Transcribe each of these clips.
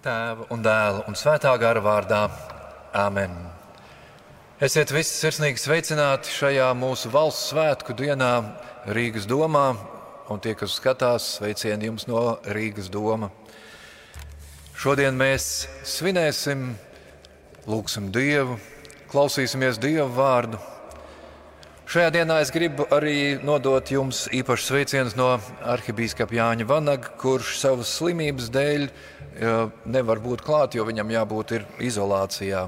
un dēla un svētā gara vārdā. Āmen! Esiet visi sirsnīgi sveicināti šajā mūsu valsts svētku dienā Rīgas domā, un tie, kas skatās, sveicieni jums no Rīgas doma. Šodien mēs svinēsim, lūgsim Dievu, klausīsimies Dieva vārdu. Šajā dienā es gribu arī nodot jums īpašu sveicienu no arhibīskapa Jāņa Vanaga, kurš savas slimības dēļ nevar būt klāt, jo viņam jābūt izolācijā.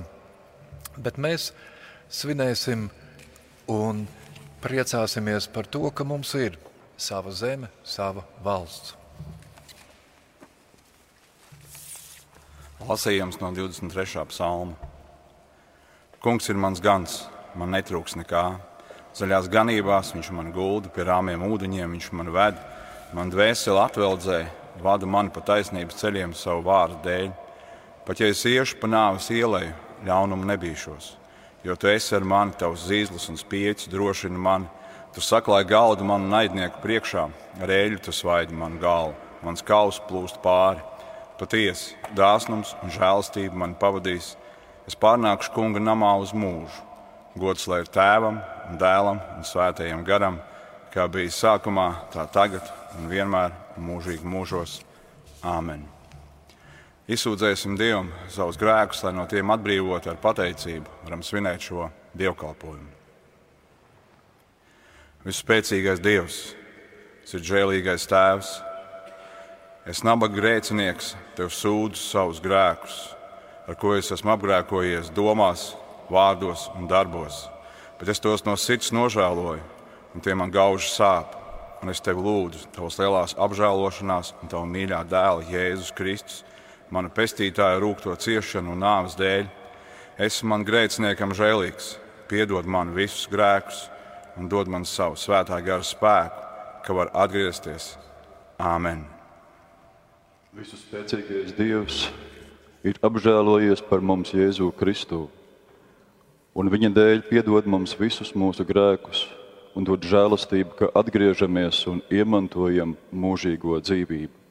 Bet mēs svinēsim un priecāsimies par to, ka mums ir sava zeme, sava valsts. Lasījums no 23. psalma. Kungs ir mans gans, man netrūks nekā. Zaļās ganībās viņš man gulda, pie rāmiem ūdeņiem viņš man ved, man dvēseli atveldzē, vada mani pa taisnības ceļiem savu vārdu dēļ. Pat ja es iešu pa nāves ielai, ļaunumu nebīšos, jo tu esi ar mani, tavs zīles un spieķis drošina mani. Tu saklāji galdu manu naidnieku priekšā, ar eļļu tu svaidi manu galvu, mans kaus plūst pāri. Patiesi, dāsnums un žēlastība man pavadīs. Es pārnākšu kunga namā uz mūžu. Gods lai ir tēvam, dēlam un svētajam garam, kā bija sākumā, tā tagad un vienmēr un mūžīgi mūžos. Āmen! Izsūdzēsim Dievam savus grēkus, lai no tiem atbrīvotu ar pateicību, varam svinēt šo dievkalpojumu. Vispēcīgais Dievs, tas ir žēlīgais Tēvs. Es nabaga grēcinieks, tev sūdzu savus grēkus, ar ko es esmu apgrēkojies domās, vārdos un darbos. Bet es tos no sirds nožēloju, un tie man gauži sāp un es tevi lūdzu, tavas lielās apžēlošanās un tava mīļā dēla Jēzus Kristus, mana pestītāja rūkto ciešanu un nāves dēļ. Esi man grēciniekam žēlīgs, piedod man visus grēkus un dod man savu svētā gara spēku, ka var atgriezties. Āmen! Visus spēcīgais Dievs ir apžēlojies par mums Jēzu Kristu, un viņa dēļ piedod mums visus mūsu grēkus un dod žēlastību, ka atgriežamies un iemantojam mūžīgo dzīvību.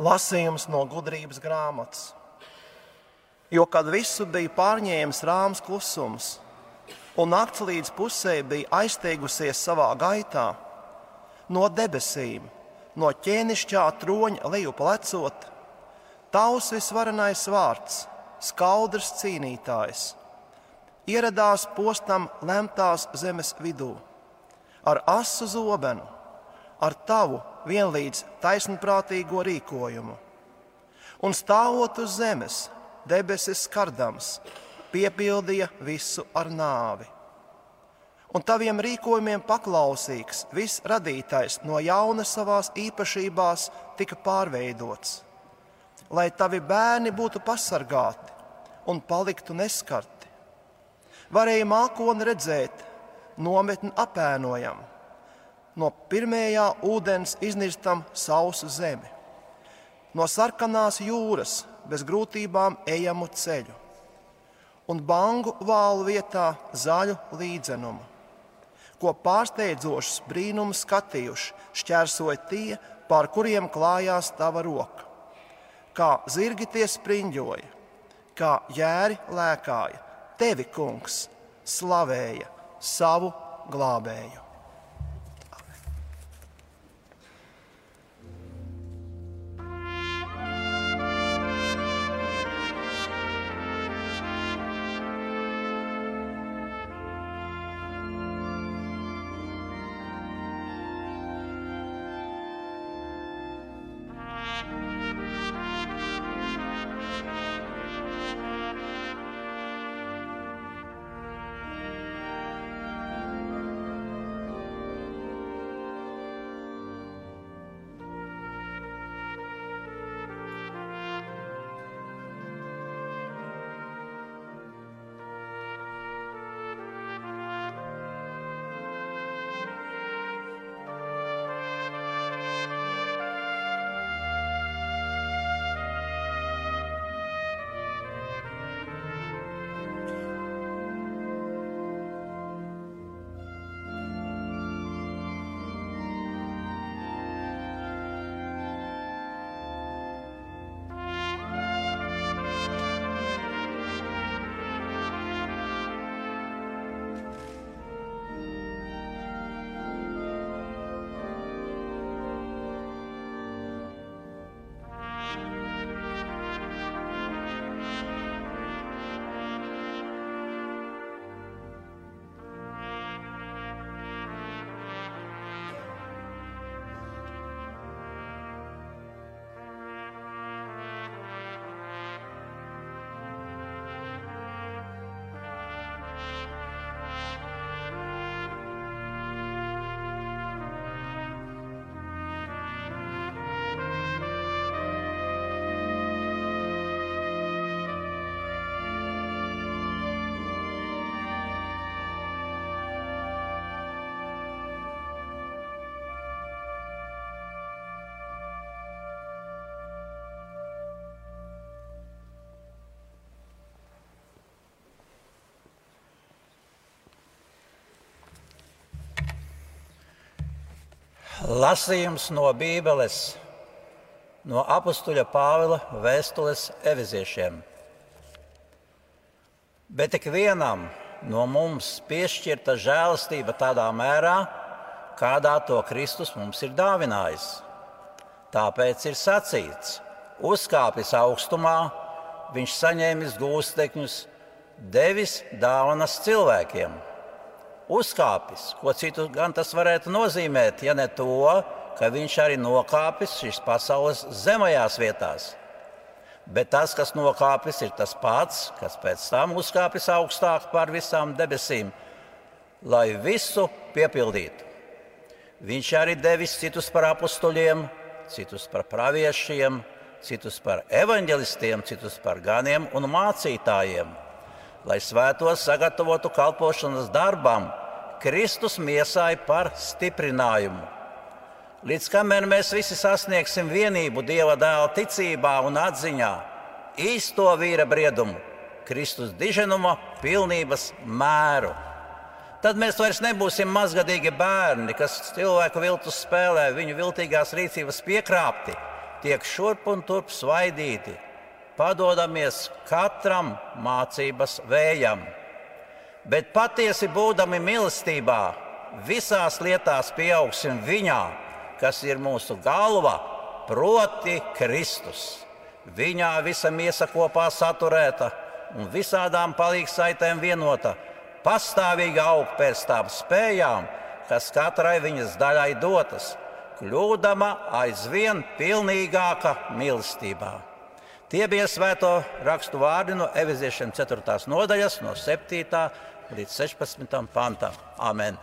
Lasījums no gudrības grāmatas. Jo kad visu bija pārņēmis rāms klusums, un nakts līdz pusē bija aizteigusies savā gaitā, no debesīm, no ķēnišķā troņa leju plecot, tavs visvarenais vārds, skaudrs cīnītājs, ieradās postam lemtās zemes vidū, ar asu zobenu, ar tavu vienlīdz taisnprātīgo rīkojumu. Un stāvot uz zemes, debesis skardams, piepildīja visu ar nāvi. Un taviem rīkojumiem paklausīgs, viss radītais no jauna savās īpašībās tika pārveidots, lai tavi bērni būtu pasargāti un paliktu neskarti. Varēja mākoni redzēt, nometni apēnojam, no pirmajā ūdens iznirstam sausu zemi, no sarkanās jūras bez grūtībām ejamu ceļu, un bangu vālu vietā zaļu līdzenumu, ko pārsteidzošs brīnums skatījuši, šķērsoja tie, pār kuriem klājās tava roka. Kā zirgi tie spriņģoja, kā jēri lēkāja, tevi, kungs, slavēja savu glābēju. Lasījums no Bībeles, no apakstuļa Pāvila vēstules eviziešiem. Bet ik vienam no mums piešķirta žēlastība tādā mērā, kādā to Kristus mums ir dāvinājis. Tāpēc ir sacīts, uzkāpis augstumā, viņš saņēmis gūstekņus, devis dāvanas cilvēkiem uzkāpis. Ko citu gan tas varētu nozīmēt, ja ne to, ka viņš arī nokāpis šīs pasaules zemajās vietās. Bet tas, kas nokāpis, ir tas pats, kas pēc tam uzkāpis augstāk par visām debesīm, lai visu piepildītu. Viņš arī devis citus par apstuļiem, citus par praviešiem, citus par evaņģelistiem, citus par ganiem un mācītājiem, lai svētos sagatavotu kalpošanas darbam, Kristus miesāja par stiprinājumu. Līdz kamēr mēs visi sasniegsim vienību Dieva dēla ticībā un atziņā, īsto vīra briedumu, Kristus diženuma pilnības mēru. Tad mēs vairs nebūsim mazgadīgi bērni, kas cilvēku viltus spēlē, viņu viltīgās rīcības piekrāpti, tiek šurp un turp svaidīti, padodamies katram mācības vējam. Bet patiesi būdami mīlestībā, visās lietās pieaugsim viņā, kas ir mūsu galva, proti Kristus. Viņā visa miesa kopā saturēta un visādām palīgsaitēm vienota, pastāvīgi aug pēc tām spējām, kas katrai viņas daļai dotas, kļūdama aizvien pilnīgāka mīlestībā. Tie bija svēto rakstu vārdi no Eviziešiem 4. nodaļas, no 7. līdz 16. pantam. Amen!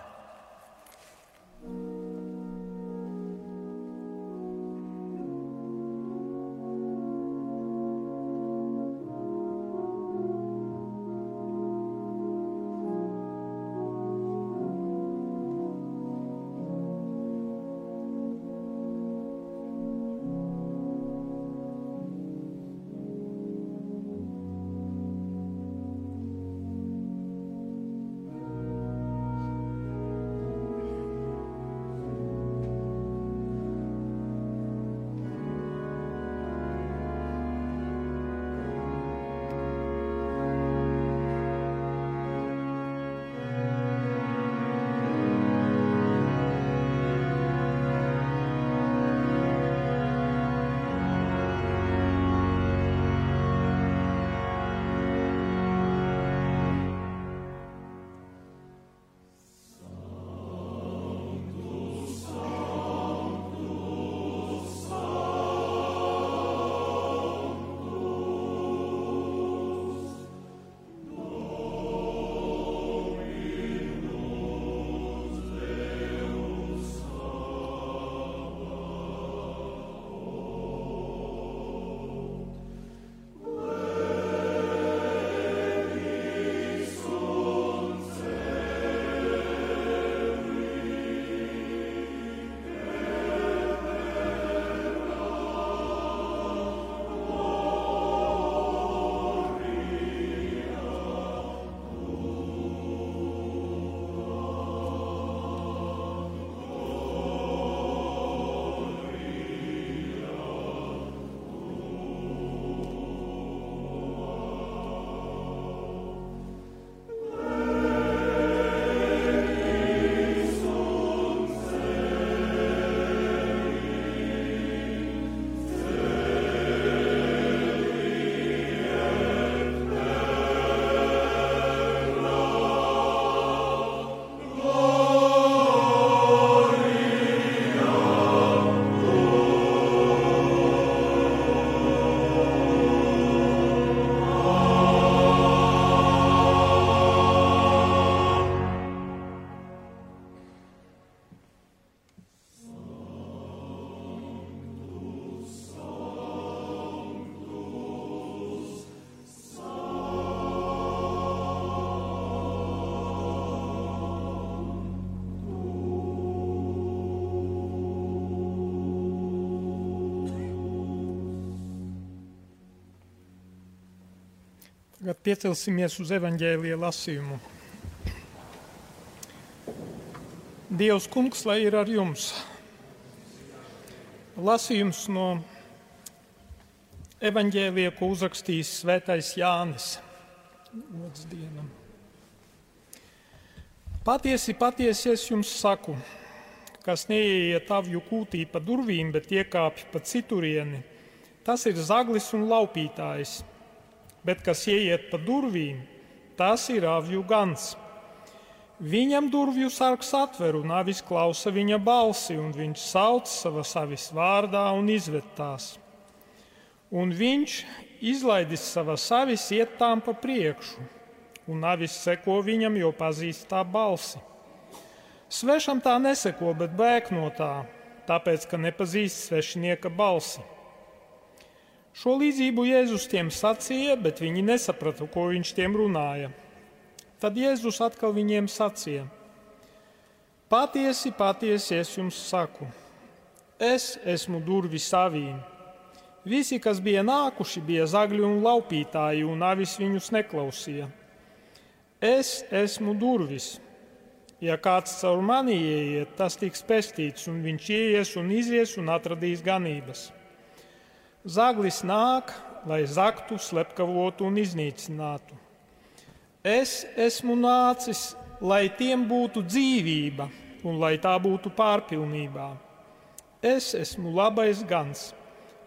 Tagad piecelsimies uz evaņģēlīja lasījumu. Dievs, kungs, lai ir ar jums. Lasījums no evaņģēlīja, ko uzrakstījis Svētais Jānis. Patiesi, patiesi es jums saku, kas neieiet avju kūtī pa durvīm, bet iekāpj pa citurieni, tas ir zaglis un laupītājs bet kas ieiet pa durvīm, tas ir avju gans. Viņam durvju sargs atver un avis klausa viņa balsi, un viņš sauc savā savis vārdā un izved tās. Un viņš izlaidis savā savis iet tām pa priekšu, un avis seko viņam, jo pazīst tā balsi. Svešam tā neseko, bet bēg no tā, tāpēc, ka nepazīst svešinieka balsi. Šo līdzību Jēzus tiem sacīja, bet viņi nesaprata, ko viņš tiem runāja. Tad Jēzus atkal viņiem sacīja: Patiesi, patiesi es jums saku, es esmu durvis savīm. Visi, kas bija nākuši, bija zagļi un laupītāji, un avis viņus neklausīja. Es esmu durvis. Ja kāds caur mani ieiet, tas tiks pestīts, un viņš ieies un izies un atradīs ganības. Zaglis nāk, lai zaktu, slepkavotu un iznīcinātu. Es esmu nācis, lai tiem būtu dzīvība un lai tā būtu pārpilnībā. Es esmu labais gans,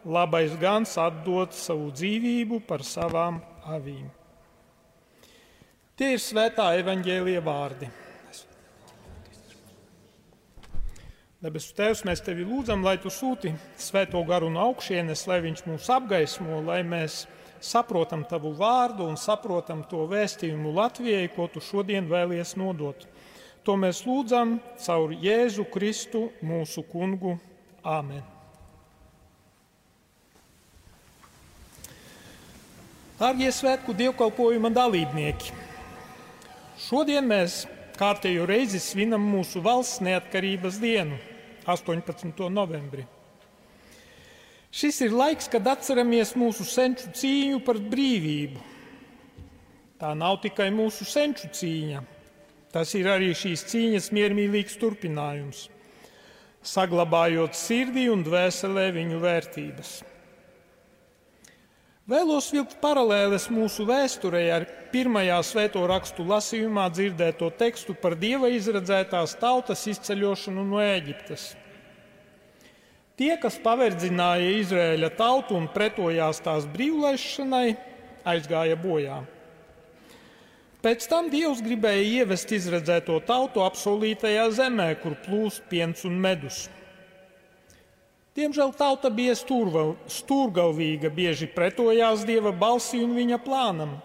labais gans atdot savu dzīvību par savām avīm. Tie ir svētā evaņģēlie vārdi. Debesu Tēvs, mēs tevi lūdzam, lai tu sūti svēto garu no augšienes, lai viņš mūs apgaismo, lai mēs saprotam tavu vārdu un saprotam to vēstījumu Latvijai, ko tu šodien vēlies nodot. To mēs lūdzam caur Jēzu Kristu, mūsu kungu. Āmen! Darbie svētku dievkalpojuma dalībnieki! Šodien mēs kārtējo reizi svinam mūsu valsts neatkarības dienu. 18. novembrī. Šis ir laiks, kad atceramies mūsu senču cīņu par brīvību. Tā nav tikai mūsu senču cīņa, tas ir arī šīs cīņas miermīlīgs turpinājums, saglabājot sirdī un dvēselē viņu vērtības. Vēlos vilkt paralēles mūsu vēsturē ar pirmajā svēto rakstu lasījumā dzirdēto tekstu par dieva izredzētās tautas izceļošanu no Ēģiptes. Tie, kas paverdzināja Izraēļa tautu un pretojās tās brīvlaišanai, aizgāja bojā. Pēc tam Dievs gribēja ievest izredzēto tautu apsolītajā zemē, kur plūst piens un medus. Diemžēl tauta bija stūrgalvīga, bieži pretojās dieva balsī un viņa plānam.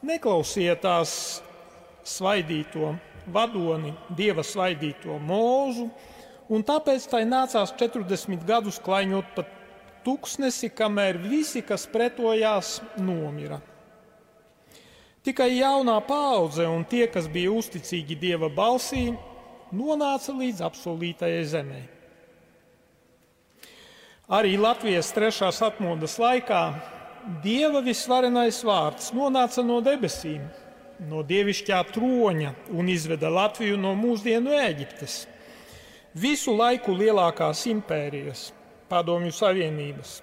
Neklausīja tās svaidīto vadoni, dieva svaidīto mūzu, un tāpēc tai nācās 40 gadus klaiņot pa tuksnesi, kamēr visi, kas pretojās, nomira. Tikai jaunā paudze un tie, kas bija uzticīgi dieva balsī, nonāca līdz apsolītajai zemē. Arī Latvijas trešās atmodas laikā Dieva visvarenais vārds nonāca no debesīm, no dievišķā troņa un izveda Latviju no mūsdienu Eģiptes visu laiku lielākās impērijas, Padomju Savienības.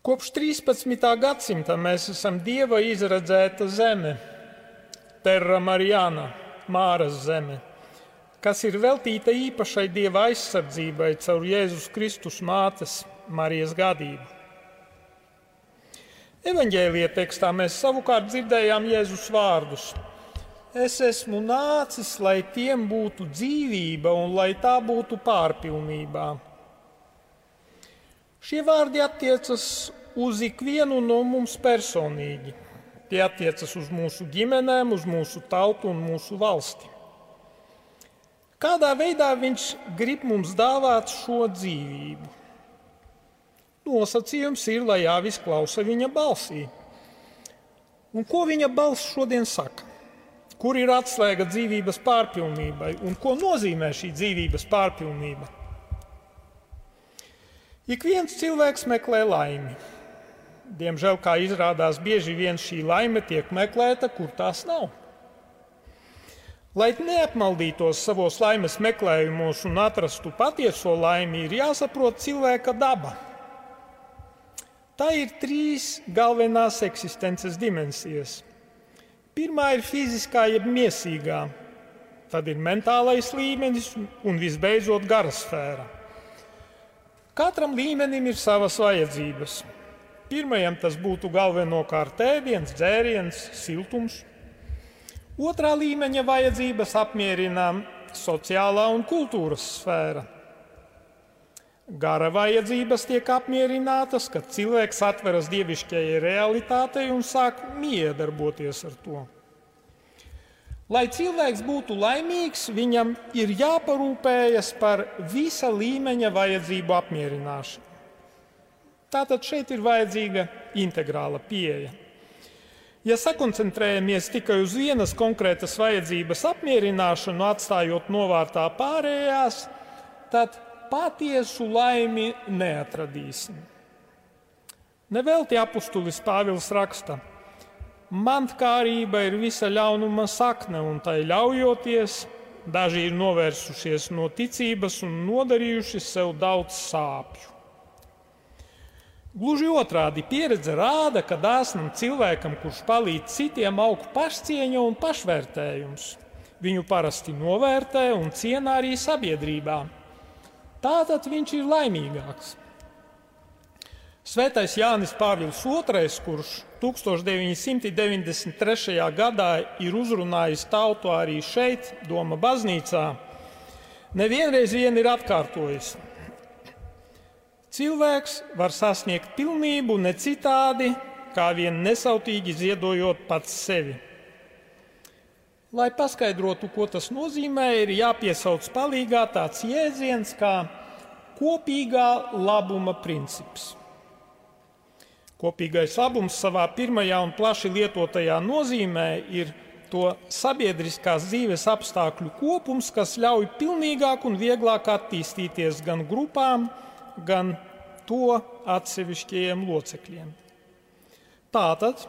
Kopš 13. gadsimta mēs esam dieva izredzēta zeme, Terra Marijāna, Māras zeme, kas ir veltīta īpašai dieva aizsardzībai caur Jēzus Kristus mātes Marijas gādību. Evanģēlīja tekstā mēs savukārt dzirdējām Jēzus vārdus: Es esmu nācis, lai tiem būtu dzīvība un lai tā būtu pārpilnībā. Šie vārdi attiecas uz ikvienu no mums personīgi. Tie attiecas uz mūsu ģimenēm, uz mūsu tautu un mūsu valsti. Kādā veidā viņš grib mums dāvāt šo dzīvību? Nosacījums ir, lai jāvis klausa viņa balsī. Un ko viņa balss šodien saka? Kur ir atslēga dzīvības pārpilnībai un ko nozīmē šī dzīvības pārpilnība? Ik viens cilvēks meklē laimi. Diemžēl, kā izrādās, bieži vien šī laime tiek meklēta, kur tās nav. Lai neapmaldītos savos laimes meklējumos un atrastu patieso laimi, ir jāsaprot cilvēka daba. Tā ir trīs galvenās eksistences dimensijas Pirmā ir fiziskā, jeb miesīgā, tad ir mentālais līmenis un visbeidzot gara sfēra. Katram līmenim ir savas vajadzības. Pirmajam tas būtu galvenokārt ēdiens, dzēriens, siltums. Otrā līmeņa vajadzības apmierina sociālā un kultūras sfēra. Gara vajadzības tiek apmierinātas, kad cilvēks atveras dievišķajai realitātei un sāk miedarboties ar to. Lai cilvēks būtu laimīgs, viņam ir jāparūpējas par visa līmeņa vajadzību apmierināšanu. Tātad šeit ir vajadzīga integrāla pieeja. Ja sakoncentrējamies tikai uz vienas konkrētas vajadzības apmierināšanu, atstājot novārtā pārējās, tad patiesu laimi neatradīsim. Nevelti apustulis Pāvils raksta, mantkārība ir visa ļaunuma sakne, un tai ļaujoties, daži ir novērsušies no ticības un nodarījuši sev daudz sāpju. Gluži otrādi pieredze rāda, ka dāsnam cilvēkam, kurš palīdz citiem, aug pašcieņa un pašvērtējums. Viņu parasti novērtē un cienā arī sabiedrībā. Tātad viņš ir laimīgāks. Svētais Jānis Pāvils II, kurš 1993. gadā ir uzrunājis tautu arī šeit, Doma baznīcā, nevienreiz vien ir atkārtojis, Cilvēks var sasniegt pilnību ne citādi, kā vien nesautīgi ziedojot pats sevi. Lai paskaidrotu, ko tas nozīmē, ir jāpiesauc palīgā tāds jēdziens kā kopīgā labuma princips. Kopīgais labums savā pirmajā un plaši lietotajā nozīmē ir to sabiedriskās dzīves apstākļu kopums, kas ļauj pilnīgāk un vieglāk attīstīties gan grupām, gan to atsevišķajiem locekļiem. Tātad,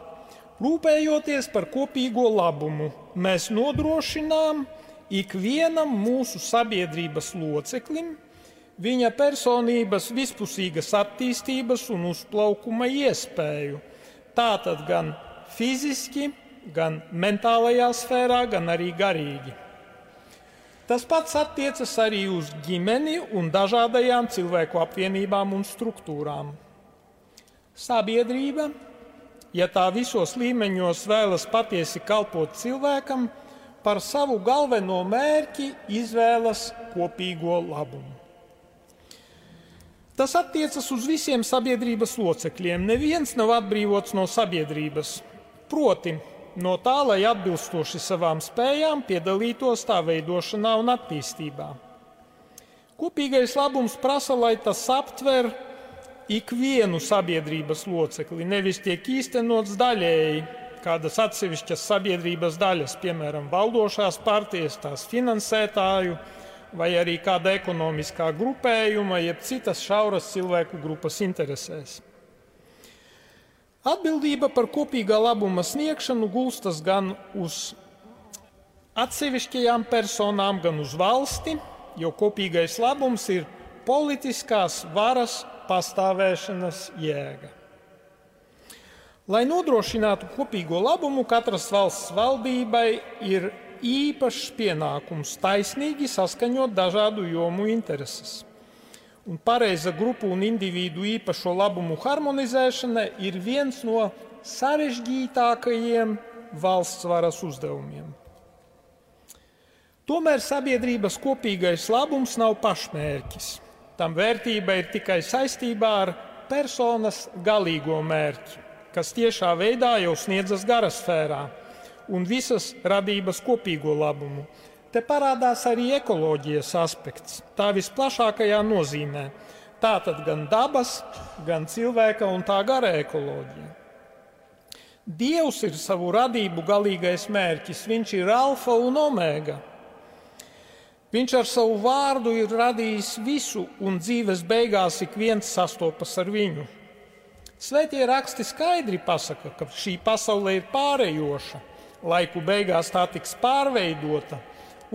rūpējoties par kopīgo labumu, mēs nodrošinām ikvienam mūsu sabiedrības loceklim viņa personības vispusīgas attīstības un uzplaukuma iespēju. Tātad gan fiziski, gan mentālajā sfērā, gan arī garīgi. Tas pats attiecas arī uz ģimeni un dažādajām cilvēku apvienībām un struktūrām. Sabiedrība, ja tā visos līmeņos vēlas patiesi kalpot cilvēkam, par savu galveno mērķi izvēlas kopīgo labumu. Tas attiecas uz visiem sabiedrības locekļiem. Neviens nav atbrīvots no sabiedrības. Proti, no tā, lai atbilstoši savām spējām piedalītos tā veidošanā un attīstībā. Kopīgais labums prasa, lai tas aptver ikvienu sabiedrības locekli, nevis tiek īstenots daļēji, kādas atsevišķas sabiedrības daļas, piemēram, valdošās partijas, tās finansētāju, vai arī kāda ekonomiskā grupējuma, jeb citas šauras cilvēku grupas interesēs. Atbildība par kopīgā labuma sniegšanu gulstas gan uz atsevišķajām personām, gan uz valsti, jo kopīgais labums ir politiskās varas pastāvēšanas jēga. Lai nodrošinātu kopīgo labumu, katras valsts valdībai ir īpašs pienākums taisnīgi saskaņot dažādu jomu intereses un pareiza grupu un individu īpašo labumu harmonizēšana ir viens no sarežģītākajiem valsts varas uzdevumiem. Tomēr sabiedrības kopīgais labums nav pašmērķis. Tam vērtība ir tikai saistībā ar personas galīgo mērķi, kas tiešā veidā jau sniedzas garasfērā un visas radības kopīgo labumu, Te parādās arī ekoloģijas aspekts, tā visplašākajā nozīmē. Tā tad gan dabas, gan cilvēka un tā gara ekoloģija. Dievs ir savu radību galīgais mērķis, viņš ir alfa un omega. Viņš ar savu vārdu ir radījis visu, un dzīves beigās ik viens sastopas ar viņu. Svētie raksti skaidri pasaka, ka šī pasaule ir pārējoša, laiku beigās tā tiks pārveidota,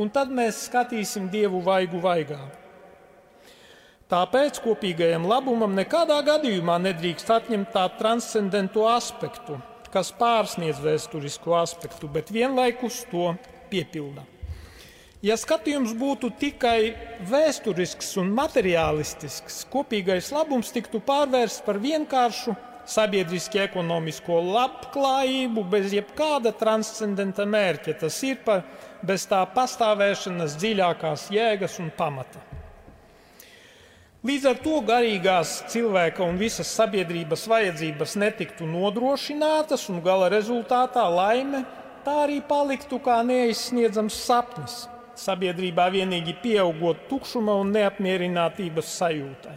un tad mēs skatīsim Dievu vaigu vaigā. Tāpēc kopīgajam labumam nekādā gadījumā nedrīkst atņemt tā transcendento aspektu, kas pārsniedz vēsturisko aspektu, bet vienlaikus to piepilda. Ja skatījums būtu tikai vēsturisks un materiālistisks, kopīgais labums tiktu pārvērsts par vienkāršu sabiedriski ekonomisko labklājību bez jebkāda transcendenta mērķa. Tas ir par bez tā pastāvēšanas dziļākās jēgas un pamata. Līdz ar to garīgās cilvēka un visas sabiedrības vajadzības netiktu nodrošinātas, un gala rezultātā laime tā arī paliktu kā neizsniedzams sapnis, sabiedrībā vienīgi pieaugot tukšuma un neapmierinātības sajūtai.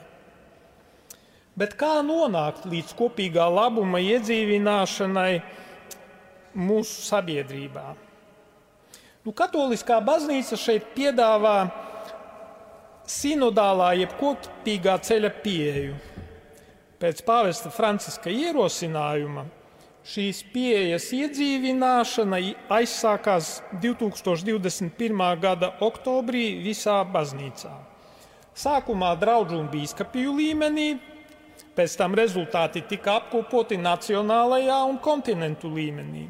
Bet kā nonākt līdz kopīgā labuma iedzīvināšanai mūsu sabiedrībā? Nu, katoliskā baznīca šeit piedāvā sinodālā jeb kopīgā ceļa pieeju. Pēc pāvesta Franciska ierosinājuma šīs pieejas iedzīvināšana aizsākās 2021. gada oktobrī visā baznīcā. Sākumā draugu un biskupu līmenī, Pēc tam rezultāti tika apkopoti nacionālajā un kontinentu līmenī.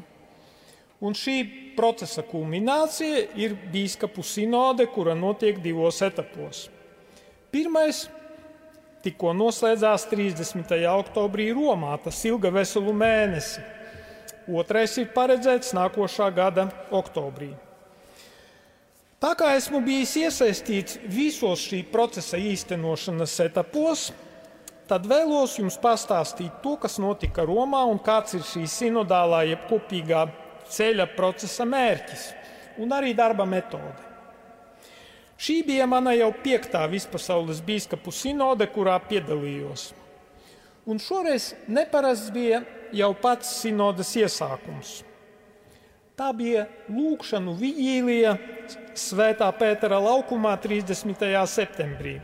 Un šī procesa kulminācija ir biskupu sinode, kura notiek divos etapos. Pirmais tikko noslēdzās 30. oktobrī Romā, tas ilga veselu mēnesi. Otrais ir paredzēts nākošā gada oktobrī. Tā kā esmu bijis iesaistīts visos šī procesa īstenošanas etapos, tad vēlos jums pastāstīt to, kas notika Romā un kāds ir šī sinodālā jeb kopīgā ceļa procesa mērķis un arī darba metode. Šī bija mana jau piektā vispasaules biskupu sinode, kurā piedalījos. Un šoreiz neparasts bija jau pats sinodas iesākums. Tā bija lūkšanu vigīlija Svētā Pētera laukumā 30. septembrī.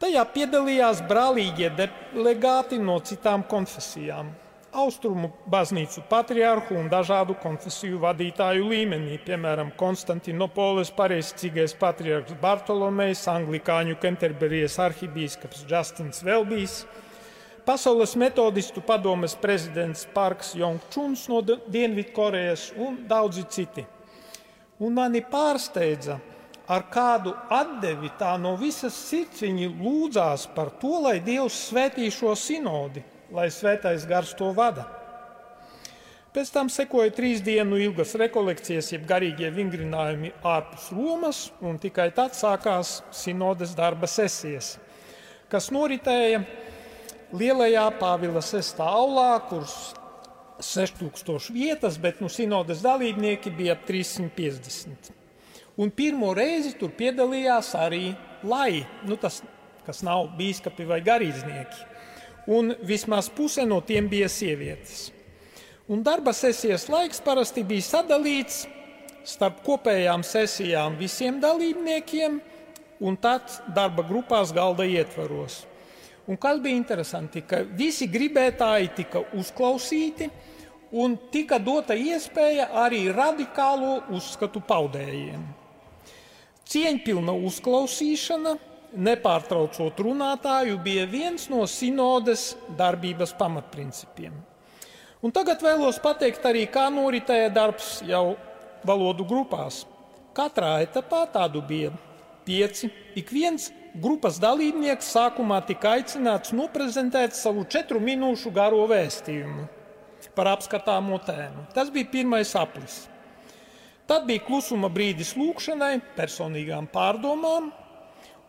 Tajā piedalījās brālīgie delegāti no citām konfesijām, austrumu baznīcu patriarhu un dažādu konfesiju vadītāju līmenī, piemēram, Konstantinopoles pareizcīgais patriarhs Bartolomejs, anglikāņu Kenterberijas arhibīskaps Justins Velbijs, Pasaules metodistu padomes prezidents Parks Jongčuns no Dienvidkorejas un daudzi citi. Un mani pārsteidza, ar kādu atdevi tā no visas sirds viņi lūdzās par to, lai Dievs svētī šo sinodi, lai svētais gars to vada. Pēc tam sekoja trīs dienu ilgas rekolekcijas, jeb garīgie vingrinājumi ārpus Romas, un tikai tad sākās sinodes darba sesijas, kas noritēja Lielajā Pāvila sestā aulā, kuras 6000 vietas, bet nu, sinodes dalībnieki bija ap 350. Un pirmo reizi tur piedalījās arī lai, nu, tas, kas nav biskupi vai garīdznieki. Un vismaz puse no tiem bija sievietes. Un darba sesijas laiks parasti bija sadalīts starp kopējām sesijām visiem dalībniekiem un tad darba grupās galda ietvaros. Un kas bija interesanti, ka visi gribētāji tika uzklausīti, un tika dota iespēja arī radikālo uzskatu paudējiem. Cieņpilna uzklausīšana, nepārtraucot runātāju, bija viens no sinodes darbības pamatprincipiem. Un tagad vēlos pateikt arī, kā noritēja darbs jau valodu grupās. Katrā etapā tādu bija pieci. Ik viens grupas dalībnieks sākumā tika aicināts noprezentēt savu četru minūšu garo vēstījumu par apskatāmo tēmu. Tas bija pirmais aplis. Tad bija klusuma brīdis lūkšanai, personīgām pārdomām.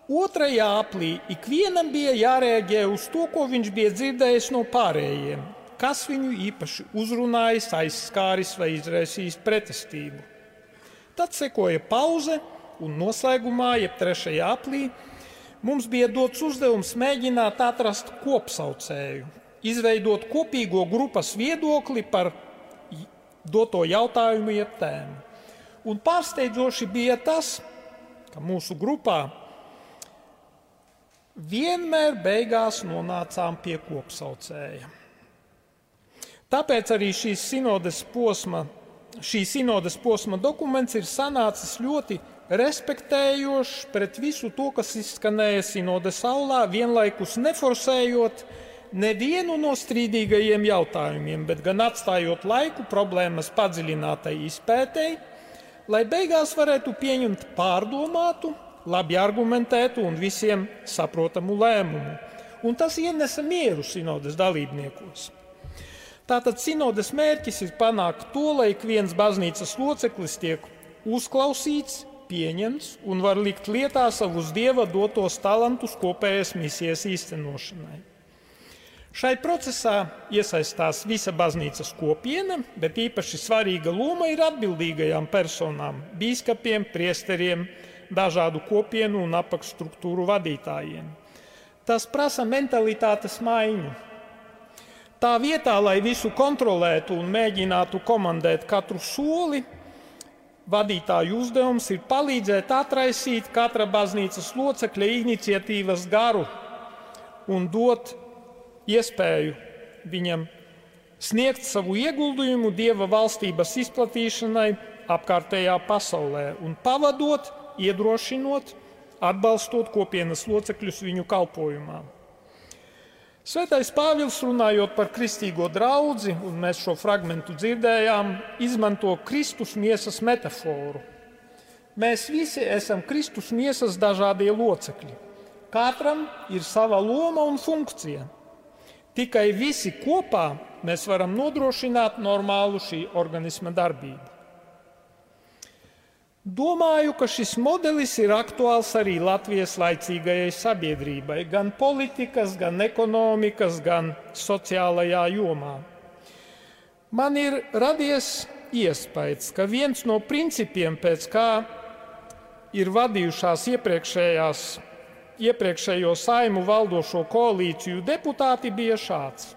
Otrajā aplī ikvienam bija jārēģē uz to, ko viņš bija dzirdējis no pārējiem, kas viņu īpaši uzrunājis, aizskāris vai izraisījis pretestību. Tad sekoja pauze, un noslēgumā, jeb trešajā aplī, mums bija dots uzdevums mēģināt atrast kopsaucēju, izveidot kopīgo grupas viedokli par doto jautājumu, jeb tēmu. Un pārsteidzoši bija tas, ka mūsu grupā vienmēr beigās nonācām pie kopsaucēja. Tāpēc arī šīs sinodes posma, šī sinodes posma dokuments ir sanācis ļoti respektējošs pret visu to, kas izskanēja sinodes aulā, vienlaikus neforsējot nevienu no strīdīgajiem jautājumiem, bet gan atstājot laiku problēmas padziļinātai izpētēji lai beigās varētu pieņemt pārdomātu, labi argumentētu un visiem saprotamu lēmumu. Un tas ienesa mieru sinodas dalībniekos. Tātad sinodas mērķis ir panākt to, lai ik viens baznīcas loceklis tiek uzklausīts, pieņemts un var likt lietā savus dieva dotos talantus kopējas misijas īstenošanai. Šai procesā iesaistās visa baznīcas kopiena, bet īpaši svarīga loma ir atbildīgajām personām, biskupiem, priesteriem, dažādu kopienu un apakšstruktūru vadītājiem. Tas prasa mentalitātes maiņu. Tā vietā, lai visu kontrolētu un mēģinātu komandēt katru soli, vadītāju uzdevums ir palīdzēt atraisīt katra baznīcas locekļa iniciatīvas garu un dot iespēju viņam sniegt savu ieguldījumu Dieva valstības izplatīšanai apkārtējā pasaulē un pavadot, iedrošinot, atbalstot kopienas locekļus viņu kalpošanā. Svētais Pāvils runājot par kristīgo draugu, un mēs šo fragment dzirdējām, izmanto Kristus miesas metaforu. Mēs visi esam Kristus miesas dažādie locekļi. Katram ir sava loma un funkcija. Tikai visi kopā mēs varam nodrošināt normālu šī organisma darbību. Domāju, ka šis modelis ir aktuāls arī Latvijas laicīgajai sabiedrībai, gan politikas, gan ekonomikas, gan sociālajā jomā. Man ir radies iespējas, ka viens no principiem, pēc kā ir vadījušās iepriekšējās, iepriekšējo saimu valdošo koalīciju deputāti, bija šāds.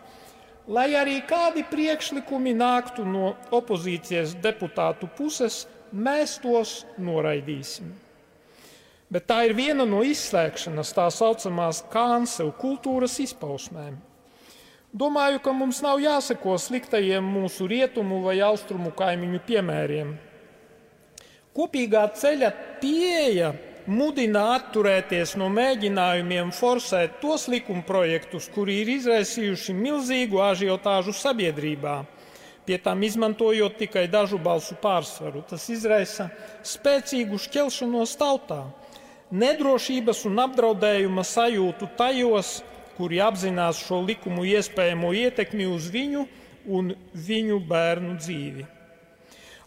Lai arī kādi priekšlikumi nāktu no opozīcijas deputātu puses, mēs tos noraidīsim. Bet tā ir viena no izslēgšanas tā saucamās kancelu kultūras izpausmēm. Domāju, ka mums nav jāseko sliktajiem mūsu rietumu vai austrumu kaimiņu piemēriem. Kopīgā ceļa pieeja mudina atturēties no mēģinājumiem forsēt tos likumprojektus, kuri ir izraisījuši milzīgu ažiotāžu sabiedrībā, pie tam izmantojot tikai dažu balsu pārsvaru. Tas izraisa spēcīgu šķelšanos tautā, nedrošības un apdraudējuma sajūtu tajos, kuri apzinās šo likumu iespējamo ietekmi uz viņu un viņu bērnu dzīvi.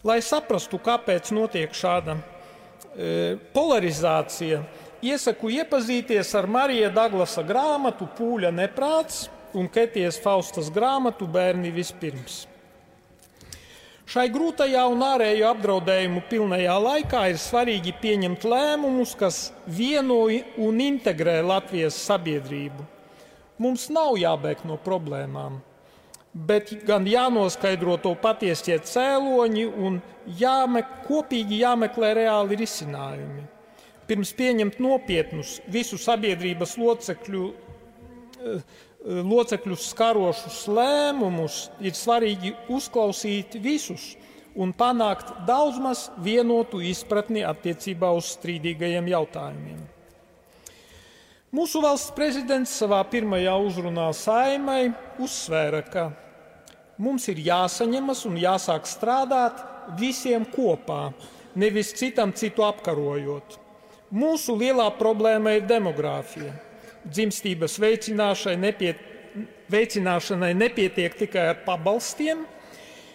Lai saprastu, kāpēc notiek šāda e, polarizācija, iesaku iepazīties ar Marija Daglasa grāmatu Pūļa neprāts un Ketijas Faustas grāmatu Bērni vispirms. Šai grūtajā un ārējo apdraudējumu pilnajā laikā ir svarīgi pieņemt lēmumus, kas vienoja un integrē Latvijas sabiedrību. Mums nav jābēg no problēmām bet gan jānoskaidro to patiesie cēloņi un jāmek, kopīgi jāmeklē reāli risinājumi. Pirms pieņemt nopietnus visu sabiedrības locekļu, eh, locekļus skarošus lēmumus, ir svarīgi uzklausīt visus un panākt daudz maz vienotu izpratni attiecībā uz strīdīgajiem jautājumiem. Mūsu valsts prezidents savā pirmajā uzrunā saimai uzsvēra, ka mums ir jāsaņemas un jāsāk strādāt visiem kopā, nevis citam citu apkarojot. Mūsu lielā problēma ir demogrāfija. Dzimstības veicināšanai, nepiet, veicināšanai nepietiek tikai ar pabalstiem,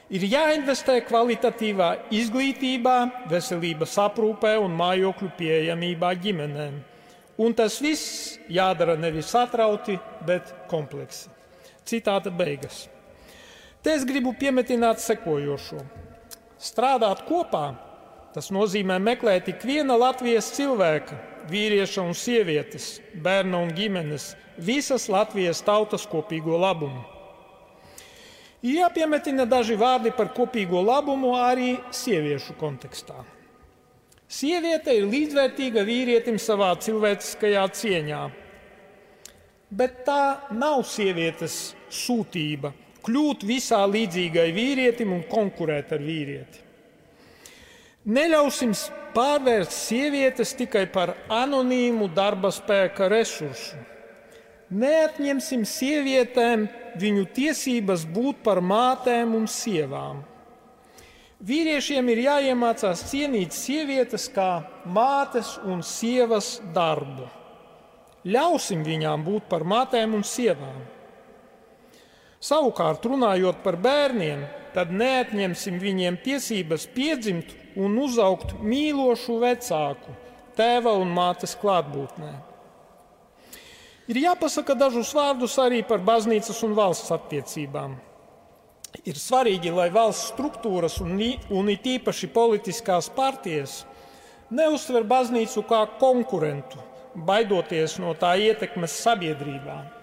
ir jāinvestē kvalitatīvā izglītībā, veselības aprūpē un mājokļu pieejamībā ģimenēm. Un tas viss jādara nevis satrauti, bet kompleksi. Citāta beigas. Te es gribu piemetināt sekojošo. Strādāt kopā, tas nozīmē meklēt ik viena Latvijas cilvēka, vīrieša un sievietes, bērna un ģimenes, visas Latvijas tautas kopīgo labumu. Jāpiemetina daži vārdi par kopīgo labumu arī sieviešu kontekstā. Sieviete ir līdzvērtīga vīrietim savā cilvēciskajā cieņā, bet tā nav sievietes sūtība kļūt visā līdzīgai vīrietim un konkurēt ar vīrieti. Neļausim pārvērst sievietes tikai par anonīmu darba spēka resursu. Neatņemsim sievietēm viņu tiesības būt par mātēm un sievām. Vīriešiem ir jāiemācās cienīt sievietes kā mātes un sievas darbu. Ļausim viņām būt par mātēm un sievām. Savukārt, runājot par bērniem, tad neatņemsim viņiem tiesības piedzimt un uzaugt mīlošu vecāku, tēva un mātes klātbūtnē. Ir jāpasaka dažus vārdus arī par baznīcas un valsts attiecībām. Ir svarīgi, lai valsts struktūras un, un it īpaši politiskās partijas neuztver baznīcu kā konkurentu, baidoties no tā ietekmes sabiedrībā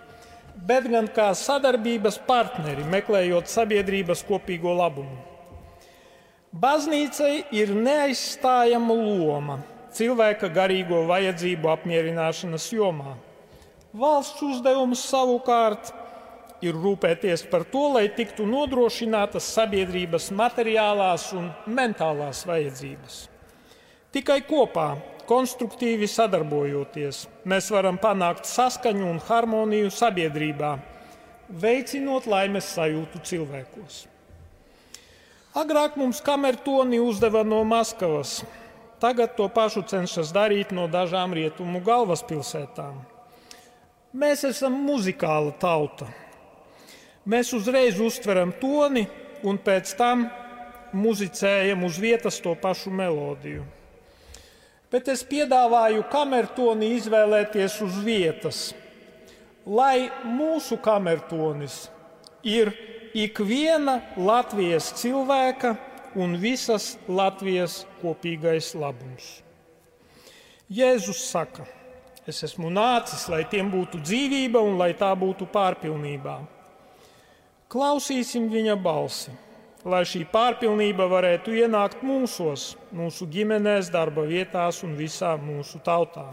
bet gan kā sadarbības partneri, meklējot sabiedrības kopīgo labumu. Baznīcai ir neaizstājama loma cilvēka garīgo vajadzību apmierināšanas jomā. Valsts uzdevums savukārt ir rūpēties par to, lai tiktu nodrošinātas sabiedrības materiālās un mentālās vajadzības. Tikai kopā konstruktīvi sadarbojoties, mēs varam panākt saskaņu un harmoniju sabiedrībā, veicinot laimes sajūtu cilvēkos. Agrāk mums kamertoni uzdeva no Maskavas, tagad to pašu cenšas darīt no dažām rietumu galvaspilsētām. Mēs esam muzikāla tauta. Mēs uzreiz uztveram toni un pēc tam muzicējam uz vietas to pašu melodiju. Bet es piedāvāju kamertoni izvēlēties uz vietas, lai mūsu kamertonis ir ikviena Latvijas cilvēka un visas Latvijas kopīgais labums. Jēzus saka, es esmu nācis, lai tiem būtu dzīvība un lai tā būtu pārpilnībā. Klausīsim viņa balsi lai šī pārpilnība varētu ienākt mūsos, mūsu ģimenēs, darba vietās un visā mūsu tautā.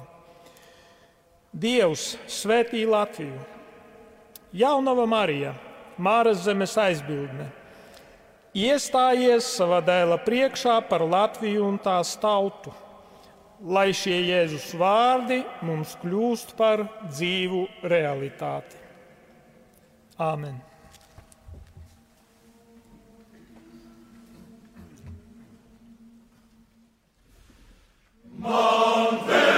Dievs svētī Latviju, Jaunava Marija, Māras zemes aizbildne, iestājies savā dēla priekšā par Latviju un tās tautu, lai šie Jēzus vārdi mums kļūst par dzīvu realitāti. Āmen! Mount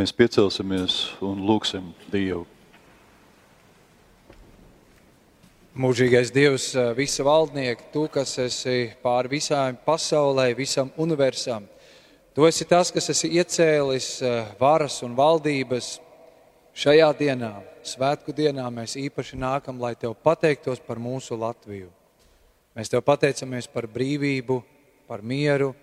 Mēs piecelsimies un lūgsim Dievu. Mūžīgais Dievs, visa valdnieka, tu, kas esi pāri visām pasaulē, visam universam. Tu esi tas, kas esi iecēlis varas un valdības šajā dienā, svētku dienā. Mēs īpaši nākam, lai Tev pateiktos par mūsu Latviju. Mēs Tev pateicamies par brīvību, par mieru,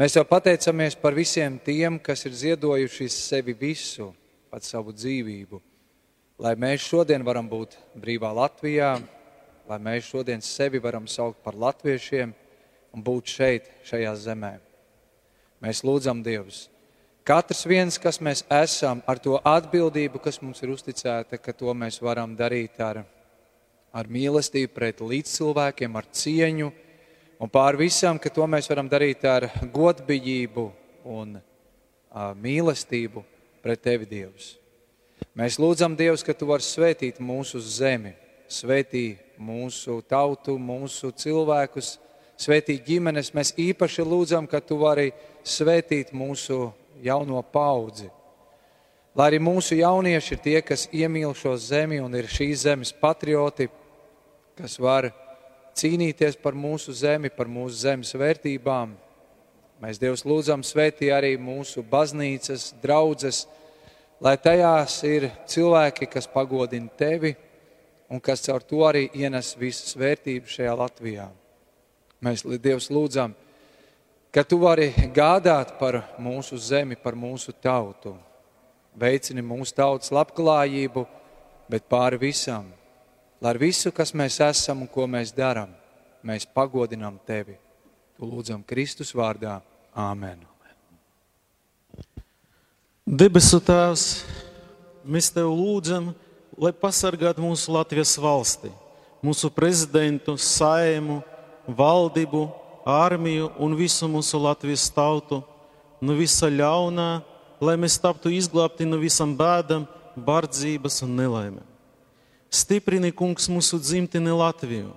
Mēs jau pateicamies par visiem tiem, kas ir ziedojuši sevi visu, pat savu dzīvību, lai mēs šodien varam būt brīvā Latvijā, lai mēs šodien sevi varam saukt par latviešiem un būt šeit, šajā zemē. Mēs lūdzam Dievs. Katrs viens, kas mēs esam, ar to atbildību, kas mums ir uzticēta, ka to mēs varam darīt ar, ar mīlestību pret līdzcilvēkiem, ar cieņu, Un pār visam, ka to mēs varam darīt ar godbijību un uh, mīlestību pret Tevi, Dievs. Mēs lūdzam, Dievs, ka Tu vari svētīt mūsu zemi, svētī mūsu tautu, mūsu cilvēkus, svētī ģimenes. Mēs īpaši lūdzam, ka Tu vari svētīt mūsu jauno paudzi. Lai arī mūsu jaunieši ir tie, kas iemīl šo zemi un ir šīs zemes patrioti, kas var cīnīties par mūsu zemi, par mūsu zemes vērtībām. Mēs Dievs lūdzam svētī arī mūsu baznīcas, draudzes, lai tajās ir cilvēki, kas pagodina tevi un kas caur to arī ienes visas vērtības šajā Latvijā. Mēs Dievs lūdzam, ka tu vari gādāt par mūsu zemi, par mūsu tautu. Veicini mūsu tautas labklājību, bet pāri visam lai ar visu, kas mēs esam un ko mēs darām, mēs pagodinām tevi. Tu lūdzam Kristus vārdā. Āmen. Debesu Tēvs, mēs Tev lūdzam, lai pasargātu mūsu Latvijas valsti, mūsu prezidentu, saimu, valdību, armiju un visu mūsu Latvijas tautu no visa ļaunā, lai mēs taptu izglābti no visam bēdam, bardzības un nelaimēm. Stiprini, kungs, mūsu dzimteni Latviju,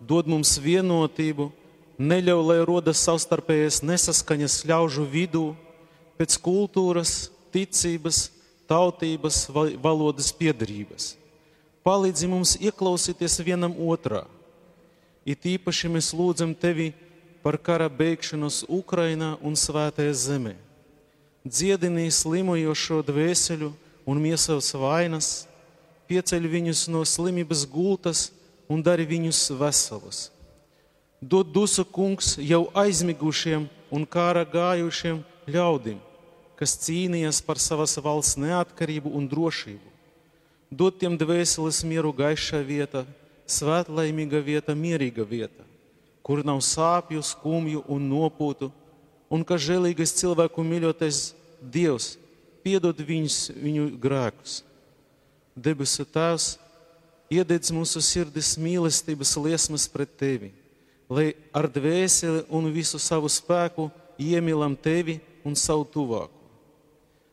dod mums vienotību, neļauj, lai rodas savstarpējas nesaskaņas ļaužu vidū, pēc kultūras, ticības, tautības, valodas piedarības. Palīdzi mums ieklausīties vienam otrā. It īpaši mēs lūdzam tevi par kara beigšanos Ukrainā un Svētajā zemē. Dziedinī slimojošo dvēseļu un miesavas vainas pieceļ viņus no slimības gultas un dari viņus veselus. Dod dusu kungs jau aizmigušiem un kāra gājušiem ļaudīm, kas cīnījās par savas valsts neatkarību un drošību. Dod tiem dvēseles mieru gaišā vieta, svētlaimīga vieta, mierīga vieta, kur nav sāpju, skumju un nopūtu, un ka žēlīgais cilvēku mīļotais Dievs piedod viņus, viņu grēkus debesu Tēvs, iededz mūsu sirdis mīlestības liesmas pret Tevi, lai ar dvēseli un visu savu spēku iemīlam Tevi un savu tuvāku.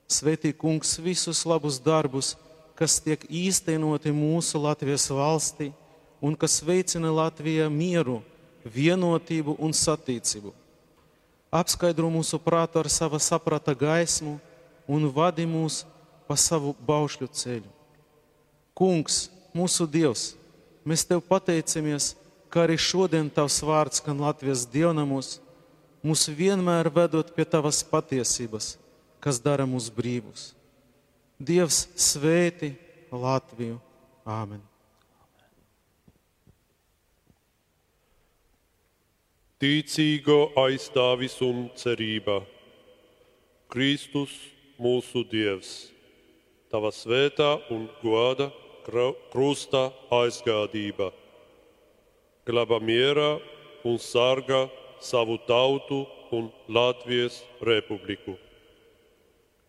Svētī kungs visus labus darbus, kas tiek īstenoti mūsu Latvijas valstī un kas veicina Latvijā mieru, vienotību un satīcību. Apskaidro mūsu prātu ar sava saprata gaismu un vadi mūs pa savu baušļu ceļu. Kungs, mūsu Dievs, mēs Tev pateicamies, ka arī šodien Tavs vārds skan Latvijas dievnamos, mūs vienmēr vedot pie Tavas patiesības, kas dara mūs brīvus. Dievs svēti Latviju. Āmen! Ticīgo aizstāvis un cerība. Kristus mūsu Dievs, Tava svētā un goda krusta aizgādība, glāba mierā un sargā savu tautu un Latvijas republiku.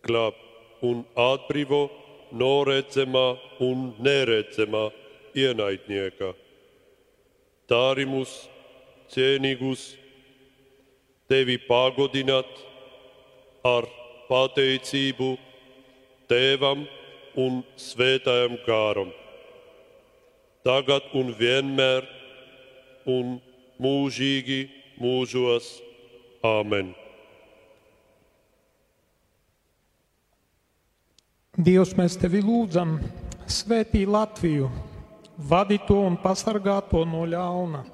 Glāb un atbrīvo no redzamā un neredzamā ienaidnieka. Tā arī mūs cienīgus tevi pagodināt ar pateicību Tēvam un svētajam kāram, tagad un vienmēr un mūžīgi mūžos. Āmen! Dievs, mēs tevi lūdzam, svētī Latviju, vadi to un pasargā to no ļauna.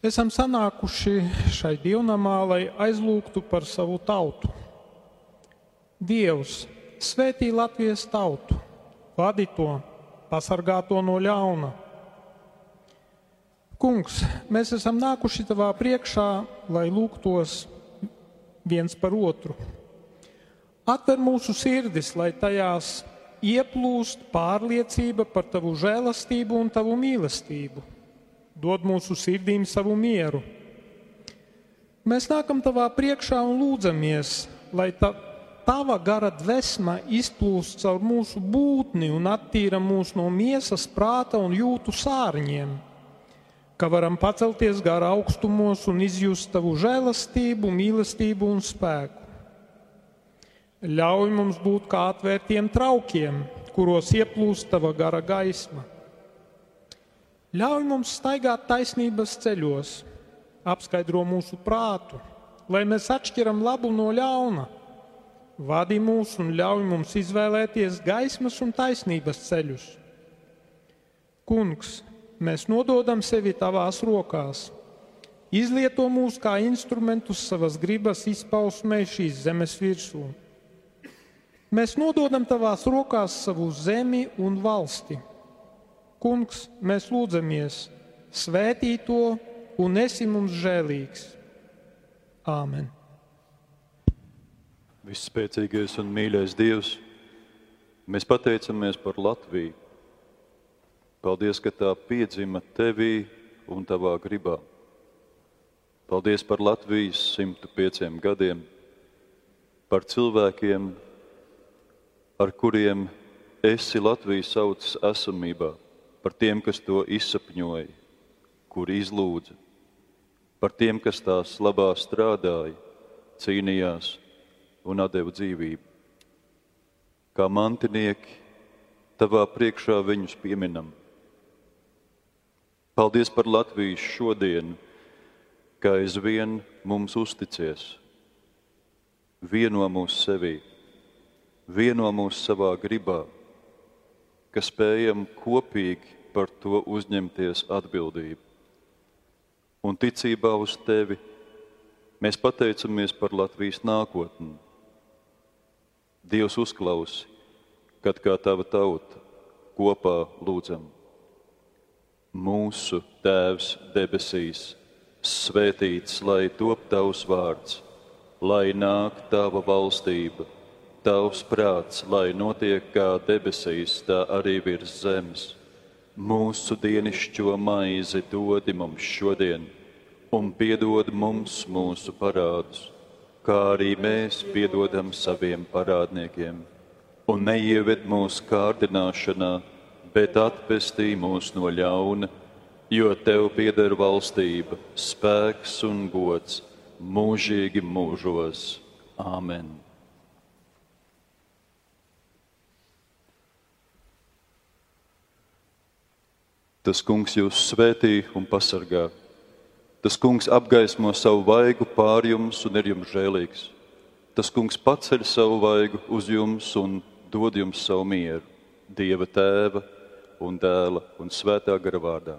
Esam sanākuši šai dievnamā, lai aizlūgtu par savu tautu. Dievs, svētī Latvijas tautu, vadi to, pasargā to no ļauna. Kungs, mēs esam nākuši tavā priekšā, lai lūgtos viens par otru. Atver mūsu sirdis, lai tajās ieplūst pārliecība par tavu žēlastību un tavu mīlestību. Dod mūsu sirdīm savu mieru. Mēs nākam tavā priekšā un lūdzamies, lai ta, tava gara dvēsma izplūst caur mūsu būtni un attīra mūs no miesas, prāta un jūtu sārņiem, ka varam pacelties gara augstumos un izjust tavu žēlastību, mīlestību un spēku. Ļauj mums būt kā atvērtiem traukiem, kuros ieplūst tava gara gaisma. Ļauj mums staigāt taisnības ceļos, apskaidro mūsu prātu, lai mēs atšķiram labu no ļauna. Vadi mūs un ļauj mums izvēlēties gaismas un taisnības ceļus. Kungs, mēs nododam sevi tavās rokās. Izlieto mūs kā instrumentus savas gribas izpausmē šīs zemes virsū. Mēs nododam tavās rokās savu zemi un valsti. Kungs, mēs lūdzamies, svētī to un esi mums žēlīgs. Āmen! Visspēcīgais un mīļais Dievs, mēs pateicamies par Latviju. Paldies, ka tā piedzima tevī un tavā gribā. Paldies par Latvijas 105 gadiem, par cilvēkiem, ar kuriem esi Latviju saucis esamībā, par tiem, kas to izsapņoja, kuri izlūdza, par tiem, kas tās labā strādāja, cīnījās un deva dzīvību. Kā mantinieki, tavā priekšā viņus pieminam. Paldies par Latvijas šodienu, kā aizvien mums uzticies. Vieno mūsu sevī vieno mūs savā gribā, ka spējam kopīgi par to uzņemties atbildību. Un ticībā uz tevi mēs pateicamies par Latvijas nākotni. Dievs uzklausi, kad kā tava tauta kopā lūdzam. Mūsu Tēvs debesīs, svētīts lai top tavs vārds, lai nāk tava valstība Tavs prāts, lai notiek kā debesīs, tā arī virs zemes. Mūsu dienascho maizi dodi mums šodien, un piedod mums mūsu parādus, kā arī mēs piedodam saviem parādniekiem. Un neieved mūsu kārdināšanā, bet atpestī mūs no ļauna, jo Tev pieder valstība, spēks un gods mūžīgi mūžos. Āmen! Tas kungs jūs svētī un pasargā. Tas kungs apgaismo savu vaigu pār jums un ir jums žēlīgs. Tas kungs paceļ savu vaigu uz jums un dod jums savu mieru. Dieva tēva un dēla un svētā gara vārdā.